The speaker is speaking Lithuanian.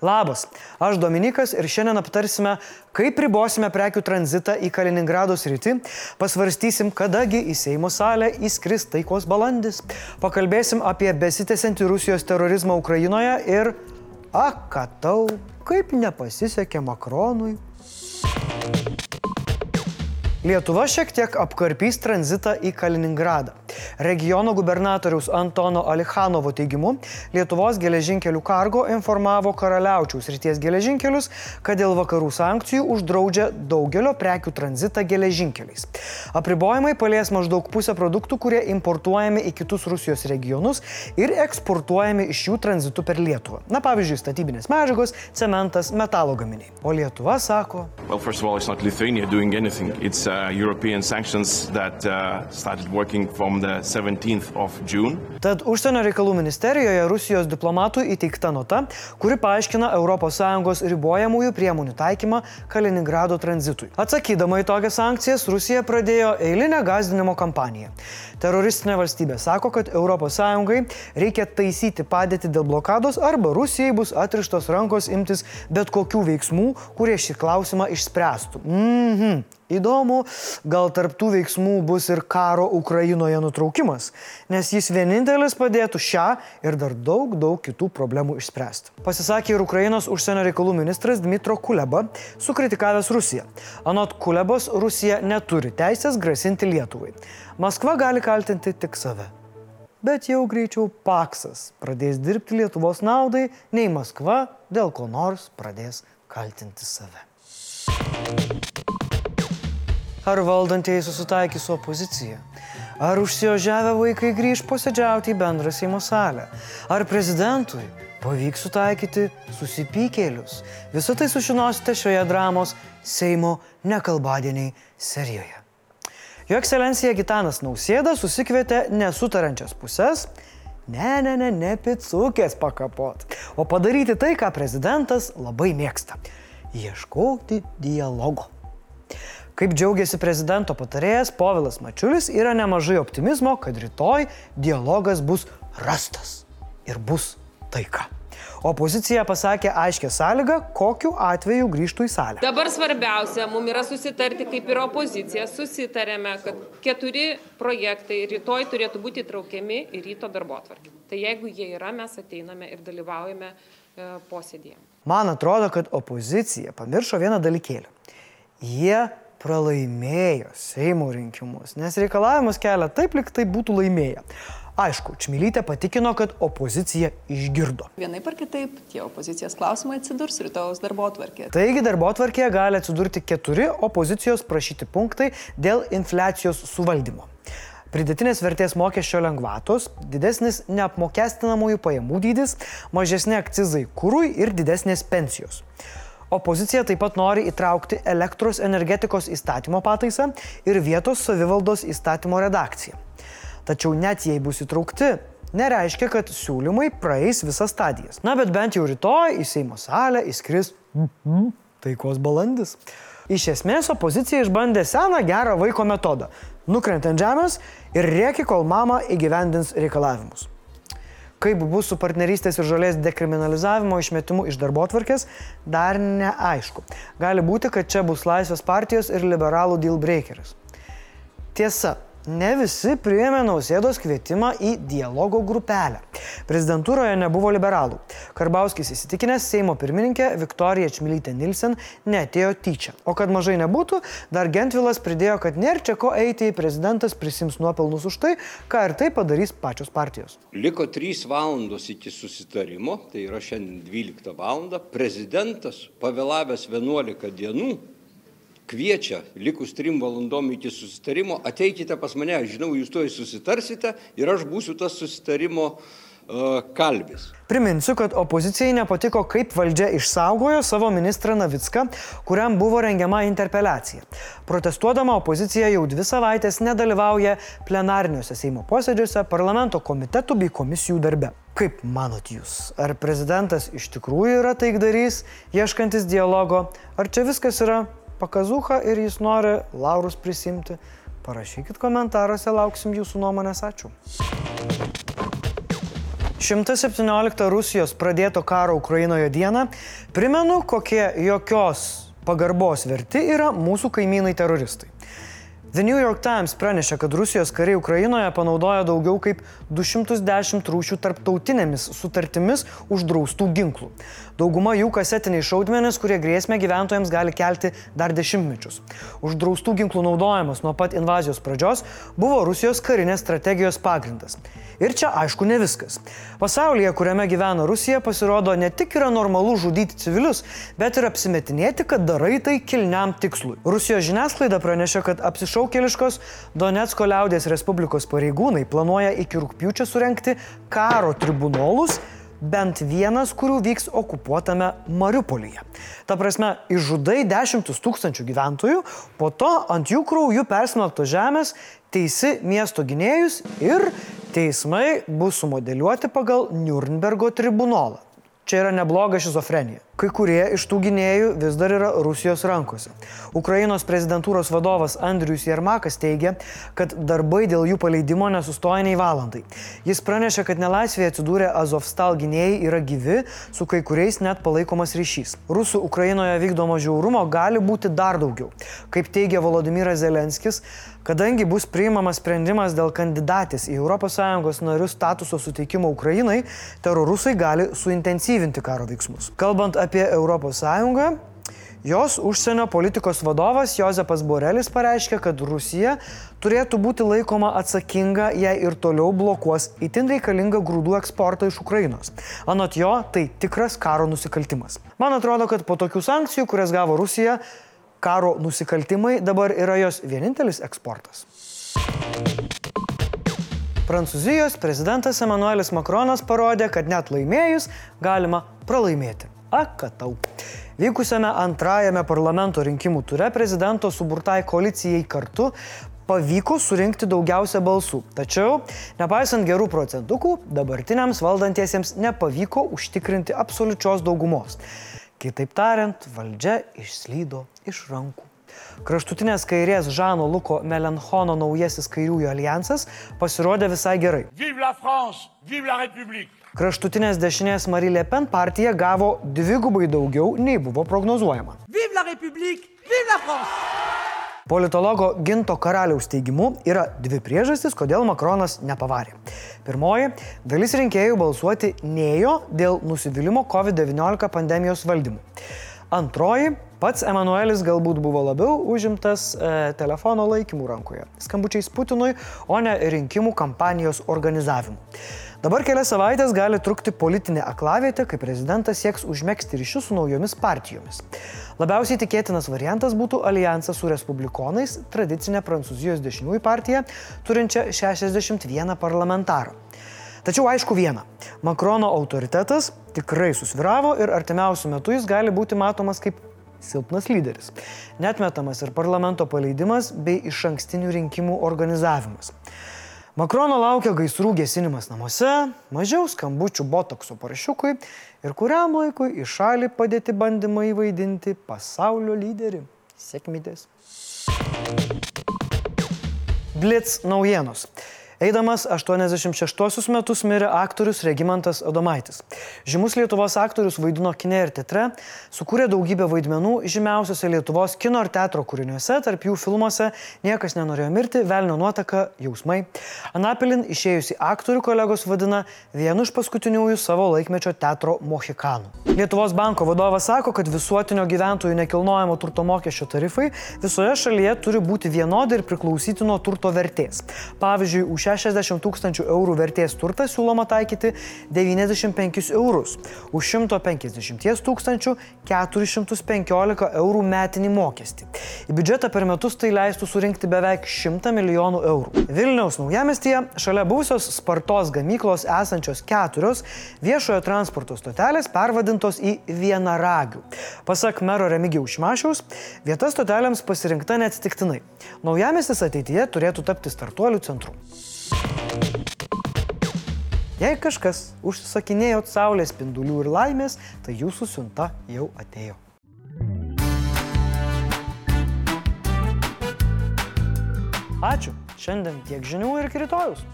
Labas, aš Dominikas ir šiandien aptarsime, kaip ribosime prekių tranzitą į Kaliningrado sritį, pasvarstysim, kadagi į Seimo salę įskris taikos balandis, pakalbėsim apie besitęsiantį Rusijos terorizmą Ukrainoje ir, akatau, kaip nepasisekė Makronui. Lietuva šiek tiek apkarpys tranzitą į Kaliningradą. Regiono gubernatoriaus Antono Alikhanovo teigimu, Lietuvos geležinkelių kargo informavo Karaliaučiaus ryties geležinkelius, kad dėl vakarų sankcijų uždraudžia daugelio prekių tranzitą geležinkeliais. Apribojimai palies maždaug pusę produktų, kurie importuojami į kitus Rusijos regionus ir eksportuojami iš jų tranzitu per Lietuvą. Na pavyzdžiui, statybinės medžiagos, cementas, metalo gaminiai. O Lietuva sako. Well, uh, European sanctions that uh, started working from the 17th of June. Tad užsienio reikalų ministerijoje Rusijos diplomatų įteikta nota, kuri paaiškina ES ribojamųjų priemonių taikymą Kaliningrado tranzitui. Atsakydama į tokias sankcijas, Rusija pradėjo eilinę gazdinimo kampaniją. Teroristinė valstybė sako, kad ES reikia taisyti padėtį dėl blokados arba Rusijai bus atrištos rankos imtis bet kokių veiksmų, kurie šį klausimą išspręstų. Mhm. Įdomu, gal tarptų veiksmų bus ir karo Ukrainoje nutraukimas, nes jis vienintelis padėtų šią ir dar daug, daug kitų problemų išspręsti. Pasisakė ir Ukrainos užsienio reikalų ministras Dmitro Kuleba, sukritikavęs Rusiją. Anot Kulebos, Rusija neturi teisės grasinti Lietuvai. Maskva gali kaltinti tik save. Bet jau greičiau Paksas pradės dirbti Lietuvos naudai, nei Maskva dėl ko nors pradės kaltinti save. Ar valdantieji susitaikys su opozicija? Ar užsiožiavę vaikai grįž posėdžiauti į bendrą Seimo salę? Ar prezidentui pavyks sutaikyti susipykėlius? Visą tai sužinosite šioje dramos Seimo nekalbadieniai serijoje. Jo ekscelencija Gitanas Nausėda susikvietė nesutarančias pusės, ne, ne, ne, ne picukės pakapot, o padaryti tai, ką prezidentas labai mėgsta - ieškoti dialogo. Kaip džiaugiasi prezidento patarėjas Povilas Mačiulis, yra nemažai optimizmo, kad rytoj dialogas bus rastas ir bus taika. Opozicija pasakė aiškę sąlygą, kokiu atveju grįžtų į salę. Dabar svarbiausia, mums yra susitarti, kaip ir opozicija, susitarėme, kad keturi projektai rytoj turėtų būti įtraukiami į ryto darbo atvarkį. Tai jeigu jie yra, mes ateiname ir dalyvaujame e, posėdėje. Man atrodo, kad opozicija pamiršo vieną dalykėlį. Jie pralaimėjo Seimo rinkimus, nes reikalavimus kelia taip, lik tai būtų laimėję. Aišku, Čmilytė patikino, kad opozicija išgirdo. Vienaip ar kitaip, tie opozicijos klausimai atsidurs rytojus darbo atvarkėje. Taigi darbo atvarkėje gali atsidurti keturi opozicijos prašyti punktai dėl infliacijos suvaldymo. Pridėtinės vertės mokesčio lengvatos, didesnis neapmokestinamųjų pajamų dydis, mažesni akcizai kūrui ir didesnės pensijos. Opozicija taip pat nori įtraukti elektros energetikos įstatymo pataisą ir vietos savivaldos įstatymo redakciją. Tačiau net jei bus įtraukti, nereiškia, kad siūlymai praeis visas stadijas. Na, bet bent jau rytoj į Seimo salę įskris taikos balandis. Iš esmės opozicija išbandė seną gerą vaiko metodą - nukrent ant žemės ir rėki, kol mama įgyvendins reikalavimus. Kaip bus su partnerystės ir žalės dekriminalizavimo išmetimu iš darbo atvarkės, dar neaišku. Gali būti, kad čia bus Laisvės partijos ir liberalų deal breakeris. Tiesa, ne visi priėmė nausėdos kvietimą į dialogo grupelę. Prezidentūroje nebuvo liberalų. Karbauskis įsitikinęs Seimo pirmininkė Viktorija Čmilytė Nilsen netėjo tyčia. O kad mažai nebūtų, dar Gentvilas pridėjo, kad nėra čia ko eiti, prezidentas prisims nuopelnus už tai, ką ir tai padarys pačios partijos. Liko 3 valandos iki susitarimo, tai yra šiandien 12 val. Prezidentas pavėlavęs 11 dienų kviečia likus trim valandom iki susitarimo, ateikite pas mane, aš žinau, jūs tuoj susitarsite ir aš būsiu tas susitarimo uh, kalbis. Priminsiu, kad opozicijai nepatiko, kaip valdžia išsaugojo savo ministrą Navicką, kuriam buvo rengiama interpeliacija. Protestuodama opozicija jau dvi savaitės nedalyvauja plenariniuose Seimo posėdžiuose, parlamento komitetų bei komisijų darbe. Kaip manot jūs, ar prezidentas iš tikrųjų yra taikdarys, ieškantis dialogo, ar čia viskas yra pakazucha ir jis nori laurus prisimti. Parašykit komentaruose, lauksim jūsų nuomonės. Ačiū. 117 Rusijos pradėto karo Ukrainoje dieną primenu, kokie jokios pagarbos verti yra mūsų kaimynai teroristai. The New York Times pranešė, kad Rusijos kariai Ukrainoje panaudojo daugiau kaip 210 rūšių tarptautinėmis sutartimis uždraustų ginklų. Dauguma jų kasetiniai šaudmenys, kurie grėsmę gyventojams gali kelti dar dešimtmečius. Uždraustų ginklų naudojimas nuo pat invazijos pradžios buvo Rusijos karinės strategijos pagrindas. Ir čia aišku ne viskas. Pasaulyje, kuriame gyvena Rusija, pasirodo ne tik yra normalu žudyti civilius, bet ir apsimetinėti, kad darai tai kilniam tikslui. Rusijos žiniasklaida pranešė, kad apsišaukėliškos Donetsko liaudės Respublikos pareigūnai planuoja iki rūpjūčio surenkti karo tribunolus bent vienas, kurių vyks okupuotame Mariupolyje. Ta prasme, išžudai dešimtus tūkstančių gyventojų, po to ant jų kraujų persmelktos žemės teisi miesto gynėjus ir teismai bus sumodeliuoti pagal Nürnbergo tribunolą. Čia yra nebloga šizofrenija. Kai kurie iš tų gynėjų vis dar yra Rusijos rankose. Ukrainos prezidentūros vadovas Andrius Jermakas teigia, kad darbai dėl jų paleidimo nesustoja nei valandai. Jis pranešė, kad nelaisvėje atsidūrę Azovstal gynėjai yra gyvi, su kai kuriais net palaikomas ryšys. Rusų Ukrainoje vykdomo žiaurumo gali būti dar daugiau. Kaip teigia Volodymyras Zelenskis, Kadangi bus priimamas sprendimas dėl kandidatės į ES narių statuso suteikimo Ukrainai, terorusai gali suintensyvinti karo veiksmus. Kalbant apie ES, jos užsienio politikos vadovas Jozepas Borelis pareiškė, kad Rusija turėtų būti laikoma atsakinga, jei ir toliau blokuos itin reikalingą grūdų eksportą iš Ukrainos. Anot jo, tai tikras karo nusikaltimas. Man atrodo, kad po tokių sankcijų, kurias gavo Rusija, karo nusikaltimai dabar yra jos vienintelis eksportas. Prancūzijos prezidentas Emanuelis Makronas parodė, kad net laimėjus galima pralaimėti. Akatau. Vykusiame antrajame parlamento rinkimų ture prezidento suburtai koalicijai kartu pavyko surinkti daugiausia balsų. Tačiau, nepaisant gerų procentukų, dabartiniams valdantiesiems nepavyko užtikrinti absoliučios daugumos. Kitaip tariant, valdžia išslydo iš rankų. Kraštutinės kairės Žano Luko Melenchono naujasis kairiųjų alijansas pasirodė visai gerai. Vive la France, vive la République! Kraštutinės dešinės Marie Le Pen partija gavo dvigubai daugiau nei buvo prognozuojama. Vive la République, vive la France! Politologo Ginto karaliaus teigimu yra dvi priežastys, kodėl Makronas nepavarė. Pirmoji - dalis rinkėjų balsuoti neėjo dėl nusivylimų COVID-19 pandemijos valdymu. Antroji - pats Emanuelis galbūt buvo labiau užimtas e, telefono laikymų rankoje, skambučiais Putinui, o ne rinkimų kampanijos organizavimu. Dabar kelias savaitės gali trukti politinė aklavietė, kai prezidentas sieks užmėgsti ryšius su naujomis partijomis. Labiausiai tikėtinas variantas būtų alijansas su respublikonais, tradicinė Prancūzijos dešiniųjų partija, turinčia 61 parlamentarą. Tačiau aišku viena, Makrono autoritetas tikrai susviravo ir artimiausių metų jis gali būti matomas kaip silpnas lyderis. Netmetamas ir parlamento paleidimas bei iš ankstinių rinkimų organizavimas. Makrono laukia gaisrų gesinimas namuose, mažiau skambučių botokso parašiukui ir kuriam laikui į šalį padėti bandymai vaidinti pasaulio lyderį. Sėkmės. Blitz naujienos. Eidamas 86 metus mirė aktorius Regimantas Adomaitis. Žymus Lietuvos aktorius vaidino kine ir teatre, sukūrė daugybę vaidmenų žymiausiose Lietuvos kino ir teatro kūriniuose, tarp jų filmuose Niekas nenorėjo mirti, Velnio nuotaka, Jausmai. Anapilin išėjusi aktorių kolegos vadina vienu iš paskutiniųjų savo laikmečio teatro mohikanų. Lietuvos banko vadovas sako, kad visuotinio gyventojų nekilnojamo turto mokesčio tarifai visoje šalyje turi būti vienodi ir priklausyti nuo turto vertės. Pavyzdžiui, už 60 tūkstančių eurų vertės turtą siūloma taikyti 95 eurus, už 150 tūkstančių 415 eurų metinį mokestį. Į biudžetą per metus tai leistų surinkti beveik 100 milijonų eurų. Vilniaus naujamestyje šalia buvusios Spartos gamyklos esančios keturios viešojo transporto stotelės pervadintos į vienaragių. Pasak mero Remigiaus Šimašiaus, vieta stotelėms pasirinkta neatsitiktinai. Naujamestis ateityje turėtų tapti startuolių centru. Jei kažkas užsisakinėjot saulės spindulių ir laimės, tai jūsų siunta jau atėjo. Ačiū. Šiandien tiek žinių ir rytojus.